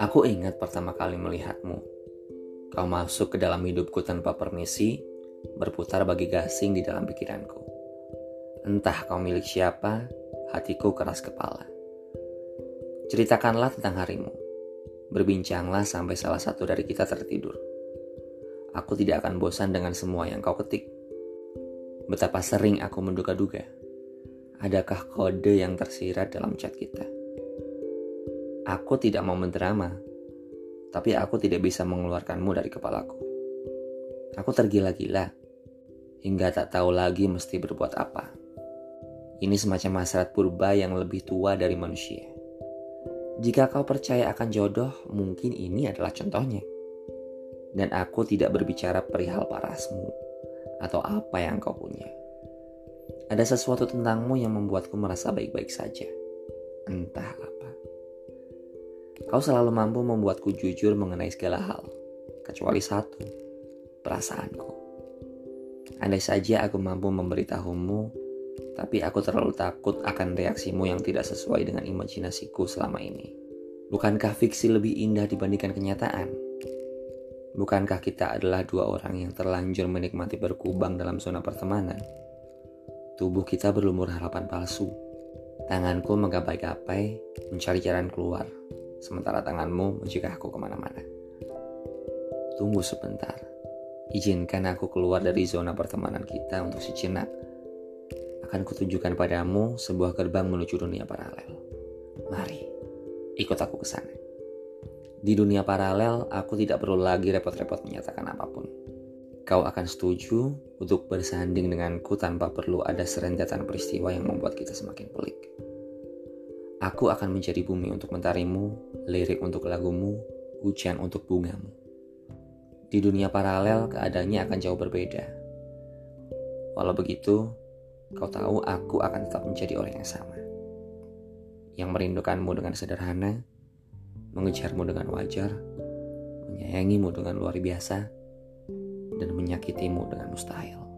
Aku ingat pertama kali melihatmu. Kau masuk ke dalam hidupku tanpa permisi, berputar bagi gasing di dalam pikiranku. Entah kau milik siapa, hatiku keras kepala. Ceritakanlah tentang harimu. Berbincanglah sampai salah satu dari kita tertidur. Aku tidak akan bosan dengan semua yang kau ketik. Betapa sering aku menduga-duga. Adakah kode yang tersirat dalam chat kita? Aku tidak mau mendrama, tapi aku tidak bisa mengeluarkanmu dari kepalaku. Aku tergila-gila, hingga tak tahu lagi mesti berbuat apa. Ini semacam hasrat purba yang lebih tua dari manusia. Jika kau percaya akan jodoh, mungkin ini adalah contohnya. Dan aku tidak berbicara perihal parasmu atau apa yang kau punya. Ada sesuatu tentangmu yang membuatku merasa baik-baik saja. Entah apa. Kau selalu mampu membuatku jujur mengenai segala hal, kecuali satu, perasaanku. Andai saja aku mampu memberitahumu, tapi aku terlalu takut akan reaksimu yang tidak sesuai dengan imajinasiku selama ini. Bukankah fiksi lebih indah dibandingkan kenyataan? Bukankah kita adalah dua orang yang terlanjur menikmati berkubang dalam zona pertemanan? Tubuh kita berlumur harapan palsu. Tanganku menggapai-gapai mencari jalan keluar sementara tanganmu mencegah aku ke mana-mana. Tunggu sebentar. Izinkan aku keluar dari zona pertemanan kita untuk sejenak. Akan kutunjukkan padamu sebuah gerbang menuju dunia paralel. Mari, ikut aku ke sana. Di dunia paralel, aku tidak perlu lagi repot-repot menyatakan apa pun. Kau akan setuju untuk bersanding denganku tanpa perlu ada serentetan peristiwa yang membuat kita semakin pelik. Aku akan menjadi bumi untuk mentarimu, lirik untuk lagumu, hujan untuk bungamu. Di dunia paralel, keadaannya akan jauh berbeda. Walau begitu, kau tahu aku akan tetap menjadi orang yang sama. Yang merindukanmu dengan sederhana, mengejarmu dengan wajar, menyayangimu dengan luar biasa, dan menyakitimu dengan mustahil.